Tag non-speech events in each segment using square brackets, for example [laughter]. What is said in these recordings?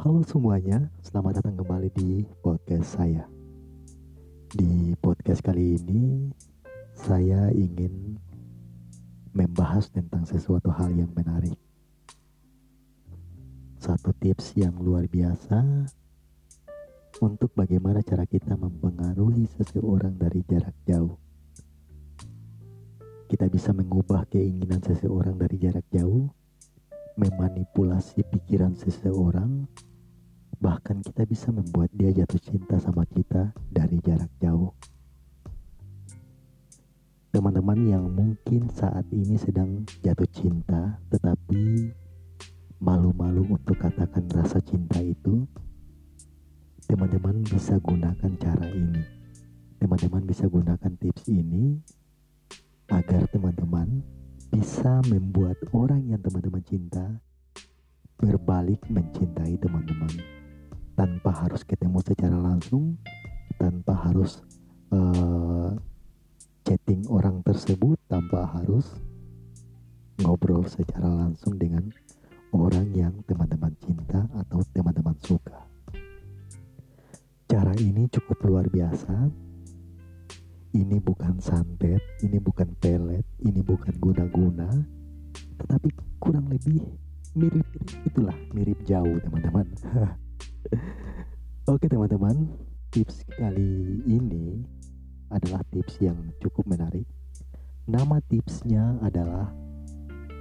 Halo semuanya, selamat datang kembali di podcast saya. Di podcast kali ini, saya ingin membahas tentang sesuatu hal yang menarik. Satu tips yang luar biasa untuk bagaimana cara kita mempengaruhi seseorang dari jarak jauh. Kita bisa mengubah keinginan seseorang dari jarak jauh, memanipulasi pikiran seseorang, bahkan kita bisa membuat dia jatuh cinta sama kita dari jarak jauh. Teman-teman yang mungkin saat ini sedang jatuh cinta, tetapi malu-malu untuk katakan rasa cinta itu, teman-teman bisa gunakan cara ini. Teman-teman bisa gunakan tips ini agar teman-teman bisa membuat orang yang teman-teman cinta berbalik mencintai teman-teman tanpa harus ketemu secara langsung, tanpa harus uh, chatting orang tersebut, tanpa harus ngobrol secara langsung dengan orang yang teman-teman cinta atau teman-teman suka. Cara ini cukup luar biasa ini bukan santet, ini bukan pelet, ini bukan guna-guna, tetapi kurang lebih mirip itulah mirip jauh teman-teman. [laughs] [laughs] Oke teman-teman, tips kali ini adalah tips yang cukup menarik. Nama tipsnya adalah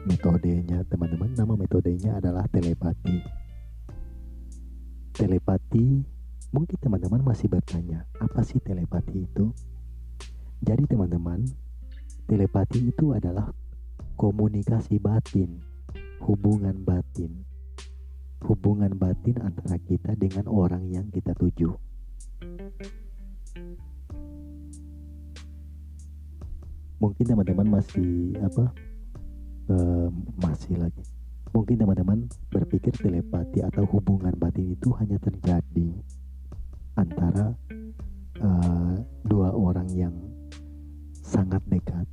metodenya teman-teman. Nama metodenya adalah telepati. Telepati, mungkin teman-teman masih bertanya, apa sih telepati itu? Jadi teman-teman, telepati itu adalah komunikasi batin, hubungan batin. Hubungan batin antara kita dengan orang yang kita tuju. Mungkin teman-teman masih apa? Uh, masih lagi. Mungkin teman-teman berpikir telepati atau hubungan batin itu hanya terjadi antara uh, dua orang yang sangat dekat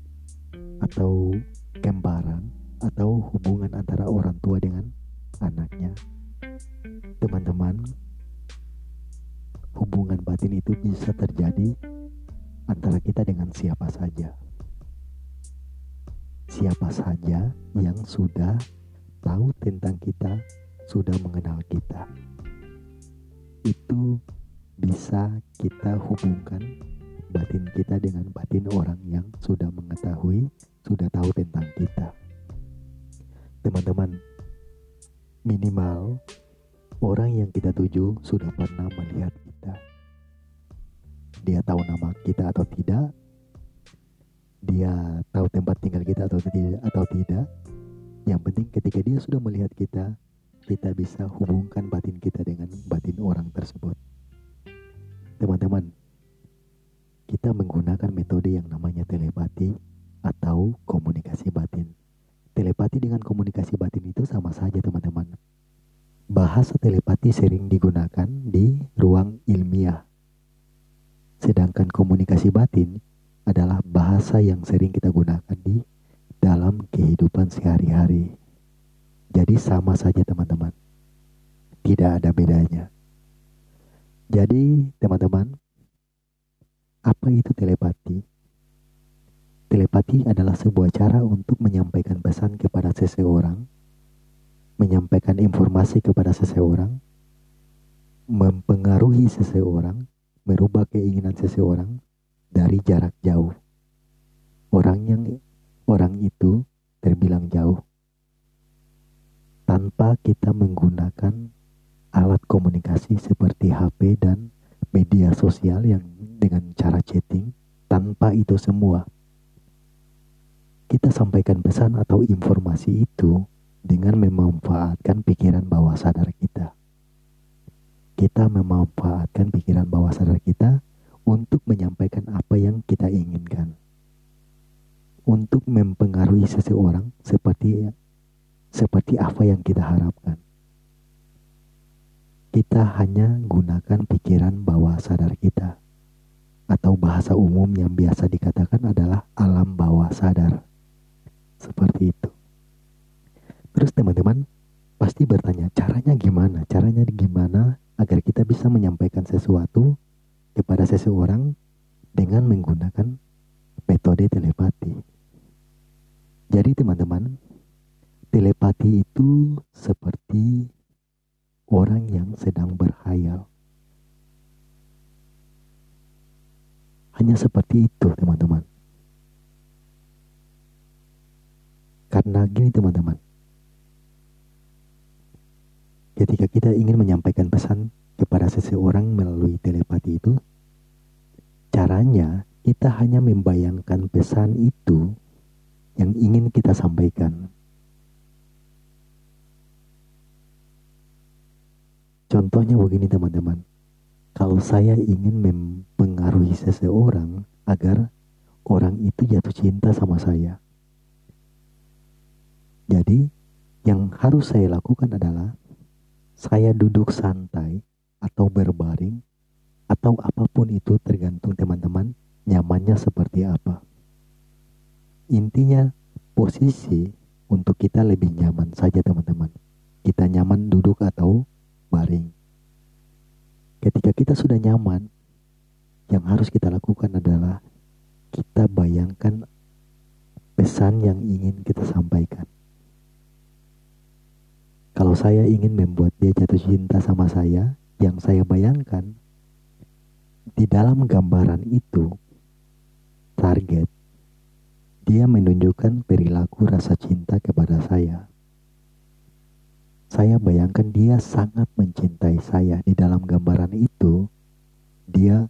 atau kembaran atau hubungan antara orang tua dengan anaknya. Teman-teman, hubungan batin itu bisa terjadi antara kita dengan siapa saja. Siapa saja yang sudah tahu tentang kita, sudah mengenal kita. Itu bisa kita hubungkan batin kita dengan batin orang yang sudah mengetahui, sudah tahu tentang kita. Teman-teman, minimal orang yang kita tuju sudah pernah melihat kita. Dia tahu nama kita atau tidak, dia tahu tempat tinggal kita atau tidak atau tidak. Yang penting ketika dia sudah melihat kita, kita bisa hubungkan batin kita dengan batin orang tersebut. Teman-teman, kita menggunakan metode yang namanya telepati atau komunikasi batin. Telepati dengan komunikasi batin itu sama saja teman-teman. Bahasa telepati sering digunakan di ruang ilmiah. Sedangkan komunikasi batin adalah bahasa yang sering kita gunakan di dalam kehidupan sehari-hari. Jadi sama saja teman-teman. Tidak ada bedanya. Jadi teman-teman, apa itu telepati? Telepati adalah sebuah cara untuk menyampaikan pesan kepada seseorang, menyampaikan informasi kepada seseorang, mempengaruhi seseorang, merubah keinginan seseorang dari jarak jauh. Orang yang orang itu terbilang jauh tanpa kita menggunakan alat komunikasi seperti HP dan media sosial yang dengan cara chatting, tanpa itu semua, kita sampaikan pesan atau informasi itu dengan memanfaatkan pikiran bawah sadar kita. Kita memanfaatkan pikiran bawah sadar kita untuk menyampaikan apa yang kita inginkan. Untuk mempengaruhi seseorang seperti seperti apa yang kita harapkan kita hanya gunakan pikiran bawah sadar kita atau bahasa umum yang biasa dikatakan adalah alam bawah sadar. Seperti itu. Terus teman-teman pasti bertanya, caranya gimana? Caranya gimana? kita bisa menyampaikan sesuatu kepada seseorang dengan menggunakan metode telepati. Jadi teman-teman, telepati itu seperti orang yang sedang berhayal. Hanya seperti itu teman-teman. Karena gini teman-teman, ketika kita ingin menyampaikan pesan kepada seseorang melalui telepati itu, caranya kita hanya membayangkan pesan itu yang ingin kita sampaikan. Contohnya begini teman-teman, kalau saya ingin mempengaruhi seseorang agar orang itu jatuh cinta sama saya. Jadi, yang harus saya lakukan adalah saya duduk santai atau berbaring atau apa pun itu tergantung teman-teman nyamannya seperti apa. Intinya posisi untuk kita lebih nyaman saja teman-teman. Kita nyaman duduk atau baring. Ketika kita sudah nyaman, yang harus kita lakukan adalah kita bayangkan pesan yang ingin kita sampaikan. Kalau saya ingin membuat dia jatuh cinta sama saya, yang saya bayangkan di dalam gambaran itu target dia menunjukkan perilaku rasa cinta kepada saya. Saya bayangkan dia sangat mencintai saya di dalam gambaran itu. Dia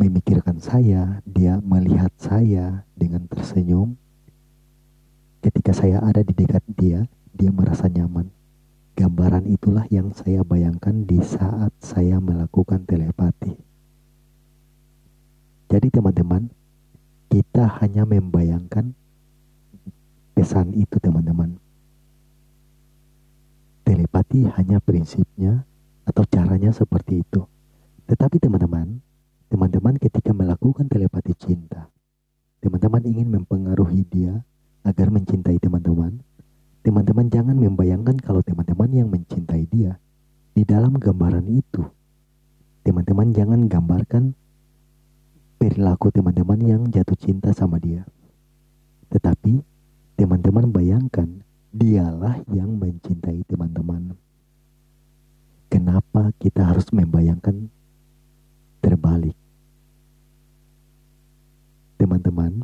memikirkan saya, dia melihat saya dengan tersenyum. Ketika saya ada di dekat dia, dia merasa nyaman. Gambaran itulah yang saya bayangkan di saat saya melakukan telepati. Jadi teman-teman, kita hanya membayangkan pesan itu teman-teman. Telepati hanya prinsipnya atau caranya seperti itu. Tetapi teman-teman, teman-teman ketika melakukan telepati cinta, teman-teman ingin mempengaruhi dia agar mencintai teman-teman, Teman-teman jangan membayangkan kalau teman-teman yang mencintai dia di dalam gambaran itu. Teman-teman jangan gambarkan perilaku teman-teman yang jatuh cinta sama dia. Tetapi teman-teman bayangkan dialah yang mencintai teman-teman. Kenapa kita harus membayangkan terbalik? Teman-teman,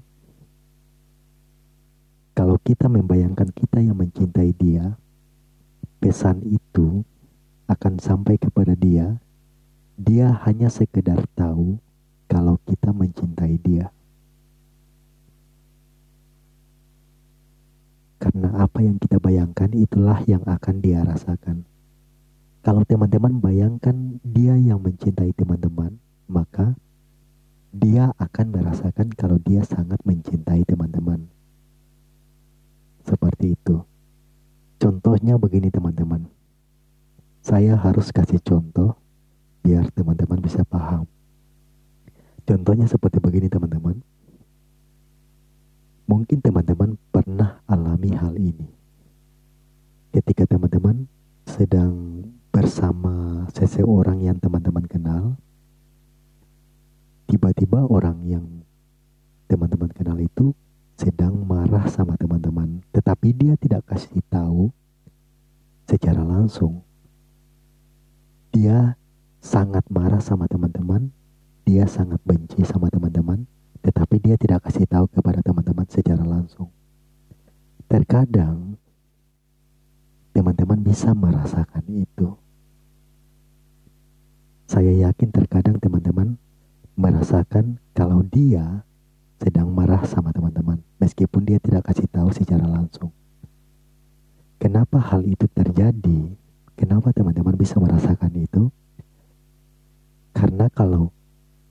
kalau kita membayangkan kita yang mencintai dia, pesan itu akan sampai kepada dia. Dia hanya sekedar tahu kalau kita mencintai dia. Karena apa yang kita bayangkan itulah yang akan dia rasakan. Kalau teman-teman bayangkan dia yang mencintai teman-teman, maka dia akan merasakan kalau dia sangat mencintai teman-teman. Seperti itu. Contohnya begini teman-teman. Saya harus kasih contoh biar teman-teman bisa paham. Contohnya seperti begini teman-teman. Mungkin teman-teman pernah alami hal ini. Ketika teman-teman sedang bersama seseorang yang teman-teman kenal, tiba-tiba orang yang teman-teman kenal itu sedang marah sama teman-teman, tetapi dia tidak kasih tahu secara langsung. Dia sangat marah sama teman-teman, dia sangat benci sama teman-teman, tetapi dia tidak kasih tahu kepada teman-teman secara langsung. Terkadang teman-teman bisa merasakan itu. Saya yakin terkadang teman-teman merasakan kalau dia sedang marah sama teman-teman, meskipun dia tidak kasih tahu secara langsung. Kenapa hal itu terjadi? Kenapa teman-teman bisa merasakan itu? Karena kalau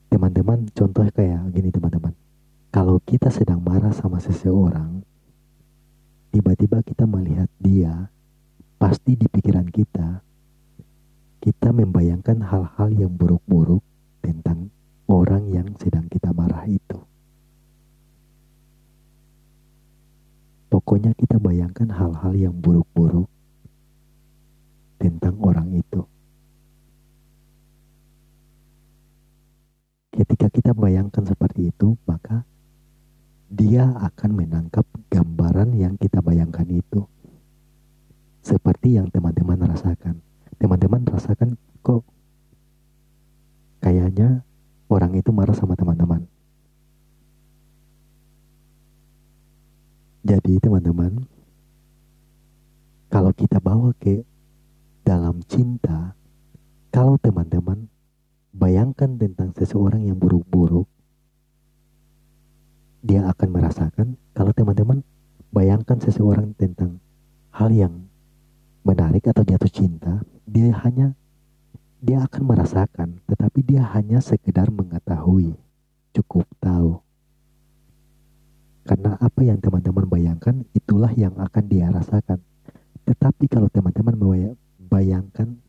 teman-teman, contoh kayak gini teman-teman, kalau kita sedang marah sama seseorang, tiba-tiba kita melihat dia, pasti di pikiran kita, kita membayangkan hal-hal yang buruk-buruk tentang orang yang sedang kita marah itu. Pokoknya kita bayangkan hal-hal yang buruk-buruk tentang orang itu. Bayangkan seperti itu, maka dia akan menangkap gambaran yang kita bayangkan itu. Seperti yang teman-teman rasakan. Teman-teman rasakan kok kayaknya orang itu marah sama teman-teman. Jadi teman-teman, kalau kita bawa ke dalam cinta, kalau teman-teman bayangkan tentang seseorang yang buruk-buruk, dia akan merasakan. Kalau teman-teman bayangkan seseorang tentang hal yang menarik atau jatuh cinta, dia hanya dia akan merasakan, tetapi dia hanya sekedar mengetahui, cukup tahu. Karena apa yang teman-teman bayangkan, itulah yang akan dia rasakan. Tetapi kalau teman-teman bayangkan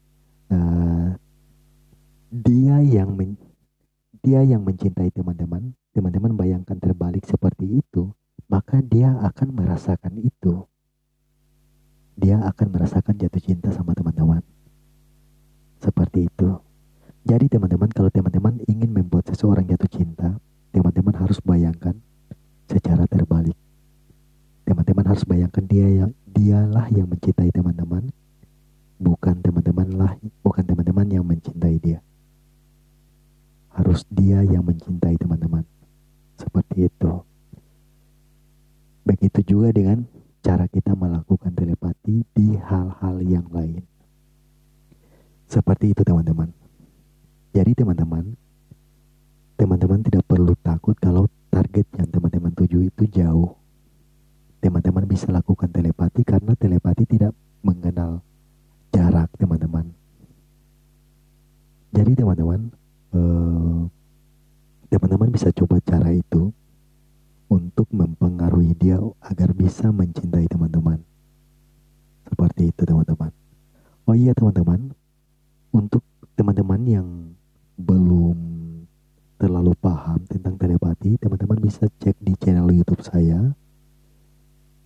uh, dia yang men, dia yang mencintai teman-teman, teman-teman bayangkan terbalik seperti itu, maka dia akan merasakan itu. Dia akan merasakan jatuh cinta sama teman-teman. Seperti itu. Jadi teman-teman kalau teman-teman ingin membuat seseorang jatuh cinta, teman-teman harus bayangkan secara terbalik. Teman-teman harus bayangkan dia yang dialah yang mencintai teman-teman, bukan teman-teman lah, bukan teman-teman yang mencintai dia. Harus dia yang mencintai teman-teman. Seperti itu. Begitu juga dengan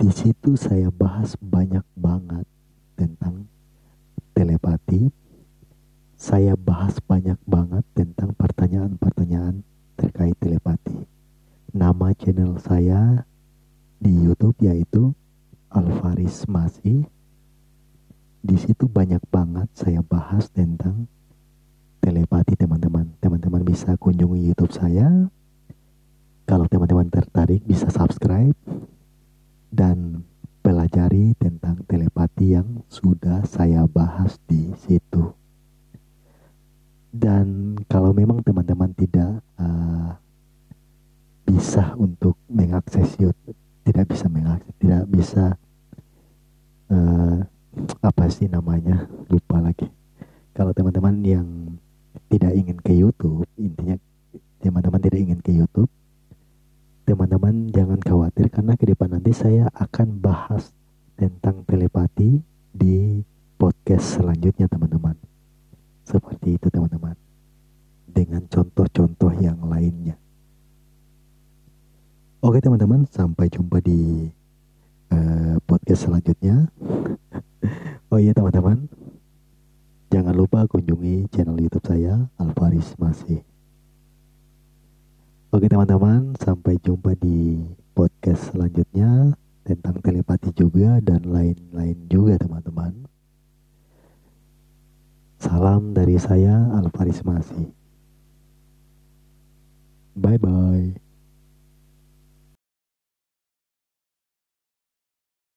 Di situ saya bahas banyak banget tentang telepati. Saya bahas banyak banget tentang pertanyaan-pertanyaan terkait telepati. Nama channel saya di YouTube yaitu Alvaris Masih di situ banyak banget saya bahas tentang telepati teman-teman. Teman-teman bisa kunjungi YouTube saya. Kalau teman-teman tertarik bisa subscribe dan pelajari tentang telepati yang sudah saya bahas di situ. Dan kalau memang teman-teman tidak uh, bisa untuk mengakses YouTube, tidak bisa mengakses, tidak bisa uh, apa sih namanya lupa lagi kalau teman-teman yang tidak ingin ke YouTube intinya teman-teman tidak ingin ke YouTube teman-teman jangan khawatir karena ke depan nanti saya akan bahas tentang telepati di podcast selanjutnya teman-teman. Seperti itu teman-teman. Dengan contoh-contoh yang lainnya. Oke teman-teman sampai jumpa di uh, podcast selanjutnya. [laughs] Oh iya teman-teman, jangan lupa kunjungi channel YouTube saya Alvaris Masih. Oke teman-teman, sampai jumpa di podcast selanjutnya tentang telepati juga dan lain-lain juga teman-teman. Salam dari saya Alvaris Masih. Bye bye.